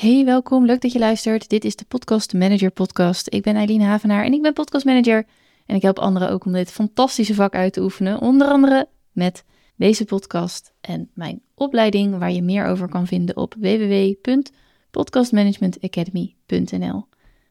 Hey, welkom. Leuk dat je luistert. Dit is de Podcast Manager Podcast. Ik ben Eileen Havenaar en ik ben podcast manager. En ik help anderen ook om dit fantastische vak uit te oefenen. Onder andere met deze podcast en mijn opleiding, waar je meer over kan vinden op www.podcastmanagementacademy.nl.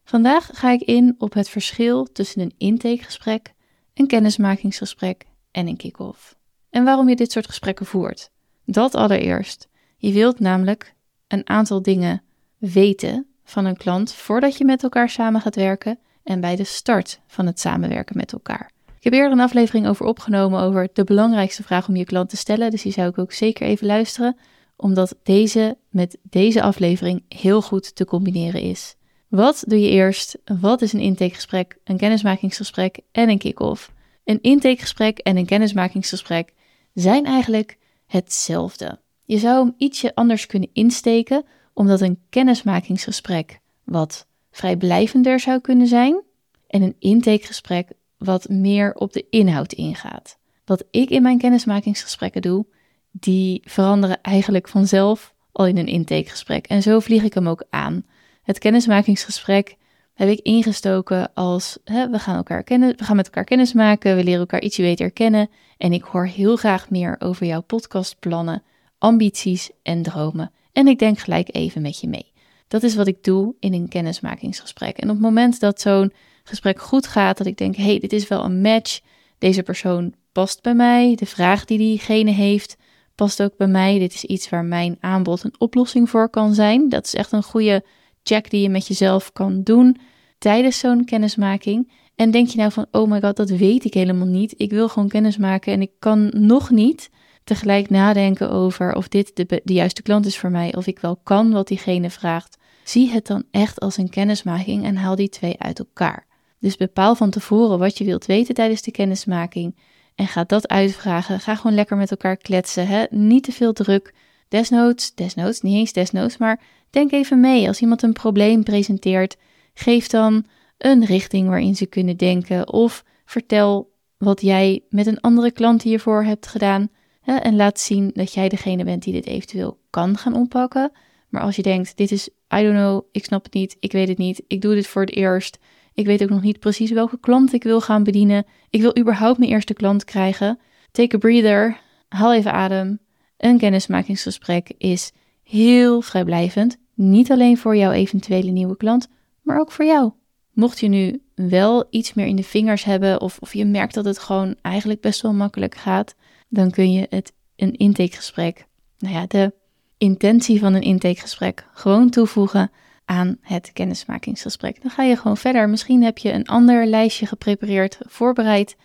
Vandaag ga ik in op het verschil tussen een intakegesprek, een kennismakingsgesprek en een kick-off. En waarom je dit soort gesprekken voert. Dat allereerst. Je wilt namelijk een aantal dingen weten van een klant voordat je met elkaar samen gaat werken en bij de start van het samenwerken met elkaar. Ik heb eerder een aflevering over opgenomen over de belangrijkste vraag om je klant te stellen, dus die zou ik ook zeker even luisteren, omdat deze met deze aflevering heel goed te combineren is. Wat doe je eerst? Wat is een intakegesprek, een kennismakingsgesprek en een kick-off? Een intakegesprek en een kennismakingsgesprek zijn eigenlijk hetzelfde. Je zou hem ietsje anders kunnen insteken, omdat een kennismakingsgesprek wat vrijblijvender zou kunnen zijn en een intakegesprek wat meer op de inhoud ingaat. Wat ik in mijn kennismakingsgesprekken doe, die veranderen eigenlijk vanzelf al in een intakegesprek. En zo vlieg ik hem ook aan. Het kennismakingsgesprek heb ik ingestoken als hè, we, gaan elkaar kennen, we gaan met elkaar kennis maken, we leren elkaar ietsje beter kennen. En ik hoor heel graag meer over jouw podcastplannen, ambities en dromen. En ik denk gelijk even met je mee. Dat is wat ik doe in een kennismakingsgesprek. En op het moment dat zo'n gesprek goed gaat, dat ik denk: hé, hey, dit is wel een match. Deze persoon past bij mij. De vraag die diegene heeft past ook bij mij. Dit is iets waar mijn aanbod een oplossing voor kan zijn. Dat is echt een goede check die je met jezelf kan doen tijdens zo'n kennismaking. En denk je nou van: oh my god, dat weet ik helemaal niet. Ik wil gewoon kennis maken en ik kan nog niet tegelijk nadenken over of dit de, de juiste klant is voor mij, of ik wel kan wat diegene vraagt. Zie het dan echt als een kennismaking en haal die twee uit elkaar. Dus bepaal van tevoren wat je wilt weten tijdens de kennismaking en ga dat uitvragen. Ga gewoon lekker met elkaar kletsen. Hè? Niet te veel druk. Desnoods, desnoods, niet eens desnoods, maar denk even mee. Als iemand een probleem presenteert, geef dan een richting waarin ze kunnen denken. Of vertel wat jij met een andere klant hiervoor hebt gedaan. En laat zien dat jij degene bent die dit eventueel kan gaan oppakken. Maar als je denkt, dit is, I don't know, ik snap het niet, ik weet het niet, ik doe dit voor het eerst ik weet ook nog niet precies welke klant ik wil gaan bedienen. Ik wil überhaupt mijn eerste klant krijgen. Take a breather. Haal even adem. Een kennismakingsgesprek is heel vrijblijvend. Niet alleen voor jouw eventuele nieuwe klant, maar ook voor jou. Mocht je nu wel iets meer in de vingers hebben of, of je merkt dat het gewoon eigenlijk best wel makkelijk gaat, dan kun je het een intakegesprek, nou ja, de intentie van een intakegesprek gewoon toevoegen aan het kennismakingsgesprek. Dan ga je gewoon verder. Misschien heb je een ander lijstje geprepareerd, voorbereid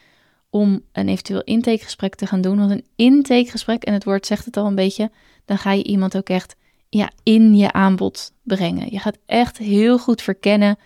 om een eventueel intakegesprek te gaan doen. Want een intakegesprek, en het woord zegt het al een beetje, dan ga je iemand ook echt ja, in je aanbod brengen. Je gaat echt heel goed verkennen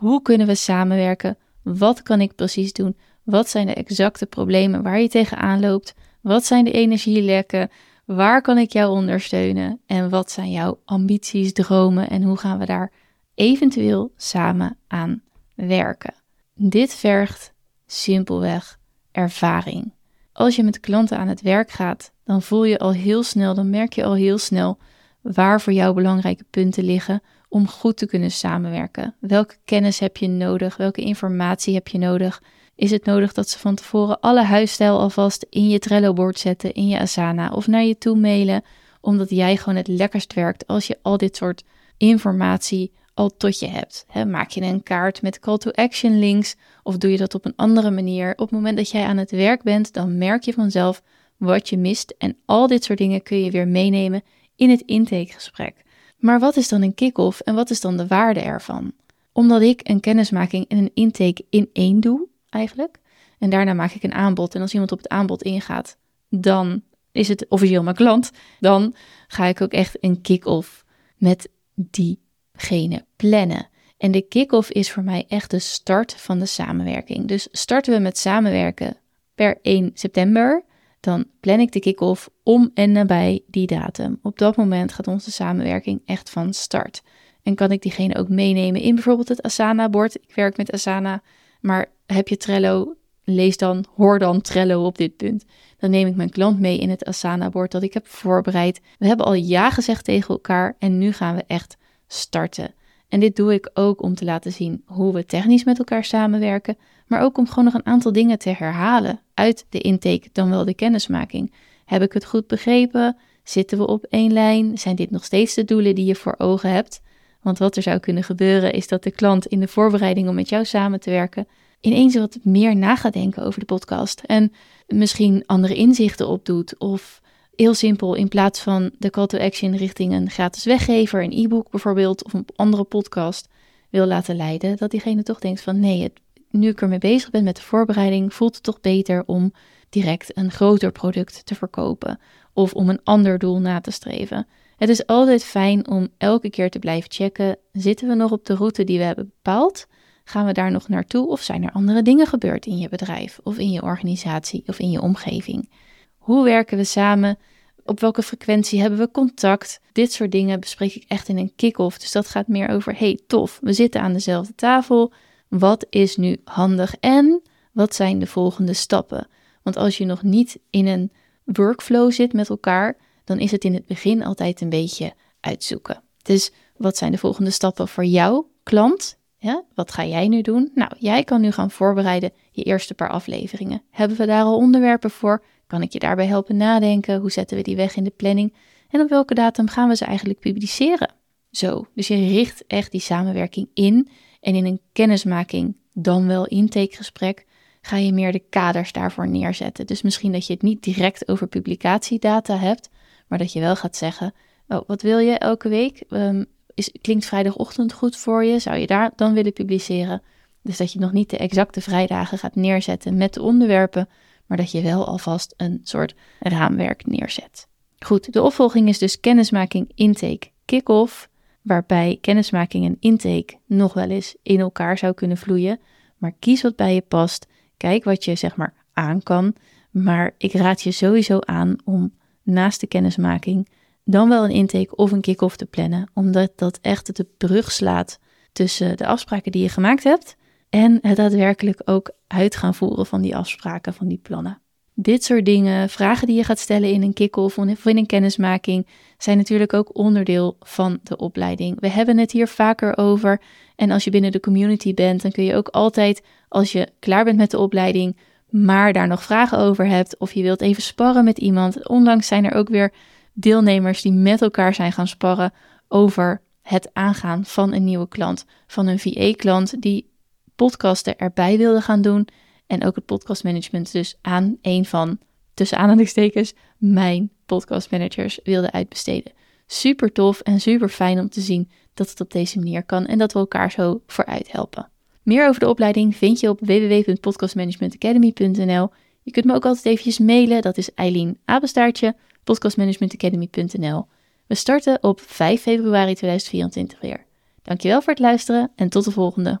hoe kunnen we samenwerken? Wat kan ik precies doen? Wat zijn de exacte problemen waar je tegenaan loopt? Wat zijn de energielekken? Waar kan ik jou ondersteunen? En wat zijn jouw ambities, dromen en hoe gaan we daar eventueel samen aan werken? Dit vergt simpelweg ervaring. Als je met klanten aan het werk gaat, dan voel je al heel snel, dan merk je al heel snel waar voor jou belangrijke punten liggen om goed te kunnen samenwerken. Welke kennis heb je nodig? Welke informatie heb je nodig? Is het nodig dat ze van tevoren alle huisstijl alvast in je Trello-bord zetten, in je Asana of naar je toe mailen, omdat jij gewoon het lekkerst werkt als je al dit soort informatie al tot je hebt. maak je een kaart met call to action links of doe je dat op een andere manier? Op het moment dat jij aan het werk bent, dan merk je vanzelf wat je mist en al dit soort dingen kun je weer meenemen in het intakegesprek. Maar wat is dan een kick-off en wat is dan de waarde ervan? Omdat ik een kennismaking en een intake in één doe, eigenlijk. En daarna maak ik een aanbod. En als iemand op het aanbod ingaat, dan is het officieel mijn klant. Dan ga ik ook echt een kick-off met diegene plannen. En de kick-off is voor mij echt de start van de samenwerking. Dus starten we met samenwerken per 1 september, dan plan ik de kick-off om en nabij die datum. Op dat moment gaat onze samenwerking echt van start. En kan ik diegene ook meenemen in bijvoorbeeld het Asana-bord. Ik werk met Asana, maar heb je Trello, lees dan, hoor dan Trello op dit punt. Dan neem ik mijn klant mee in het Asana-bord dat ik heb voorbereid. We hebben al ja gezegd tegen elkaar en nu gaan we echt starten. En dit doe ik ook om te laten zien hoe we technisch met elkaar samenwerken, maar ook om gewoon nog een aantal dingen te herhalen uit de intake, dan wel de kennismaking. Heb ik het goed begrepen? Zitten we op één lijn? Zijn dit nog steeds de doelen die je voor ogen hebt? Want wat er zou kunnen gebeuren is dat de klant in de voorbereiding om met jou samen te werken ineens wat meer na gaat denken over de podcast en misschien andere inzichten opdoet of heel simpel in plaats van de call to action richting een gratis weggever, een e-book bijvoorbeeld of een andere podcast wil laten leiden, dat diegene toch denkt van nee, het, nu ik ermee bezig ben met de voorbereiding, voelt het toch beter om direct een groter product te verkopen of om een ander doel na te streven. Het is altijd fijn om elke keer te blijven checken: zitten we nog op de route die we hebben bepaald? Gaan we daar nog naartoe of zijn er andere dingen gebeurd in je bedrijf of in je organisatie of in je omgeving? Hoe werken we samen? Op welke frequentie hebben we contact? Dit soort dingen bespreek ik echt in een kick-off. Dus dat gaat meer over: hey, tof, we zitten aan dezelfde tafel. Wat is nu handig en wat zijn de volgende stappen? Want als je nog niet in een workflow zit met elkaar, dan is het in het begin altijd een beetje uitzoeken. Dus wat zijn de volgende stappen voor jouw klant? Ja, wat ga jij nu doen? Nou, jij kan nu gaan voorbereiden je eerste paar afleveringen. Hebben we daar al onderwerpen voor? Kan ik je daarbij helpen nadenken? Hoe zetten we die weg in de planning? En op welke datum gaan we ze eigenlijk publiceren? Zo, dus je richt echt die samenwerking in en in een kennismaking, dan wel intakegesprek, ga je meer de kaders daarvoor neerzetten. Dus misschien dat je het niet direct over publicatiedata hebt, maar dat je wel gaat zeggen: Oh, wat wil je elke week? Um, is, klinkt vrijdagochtend goed voor je? Zou je daar dan willen publiceren? Dus dat je nog niet de exacte vrijdagen gaat neerzetten met de onderwerpen, maar dat je wel alvast een soort raamwerk neerzet. Goed, de opvolging is dus kennismaking, intake, kick-off, waarbij kennismaking en intake nog wel eens in elkaar zou kunnen vloeien. Maar kies wat bij je past. Kijk wat je zeg maar aan kan. Maar ik raad je sowieso aan om naast de kennismaking dan wel een intake of een kick-off te plannen, omdat dat echt de brug slaat tussen de afspraken die je gemaakt hebt en het daadwerkelijk ook uit gaan voeren van die afspraken, van die plannen. Dit soort dingen, vragen die je gaat stellen in een kick-off of in een kennismaking, zijn natuurlijk ook onderdeel van de opleiding. We hebben het hier vaker over. En als je binnen de community bent, dan kun je ook altijd, als je klaar bent met de opleiding, maar daar nog vragen over hebt, of je wilt even sparren met iemand. Onlangs zijn er ook weer deelnemers die met elkaar zijn gaan sparren over het aangaan van een nieuwe klant. Van een VA-klant die podcasten erbij wilde gaan doen. En ook het podcastmanagement dus aan een van, tussen aanhalingstekens, mijn podcastmanagers wilde uitbesteden. Super tof en super fijn om te zien dat het op deze manier kan en dat we elkaar zo vooruit helpen. Meer over de opleiding vind je op www.podcastmanagementacademy.nl. Je kunt me ook altijd eventjes mailen, dat is Eileen Abenstaartje podcastmanagementacademy.nl. We starten op 5 februari 2024 weer. Dankjewel voor het luisteren en tot de volgende.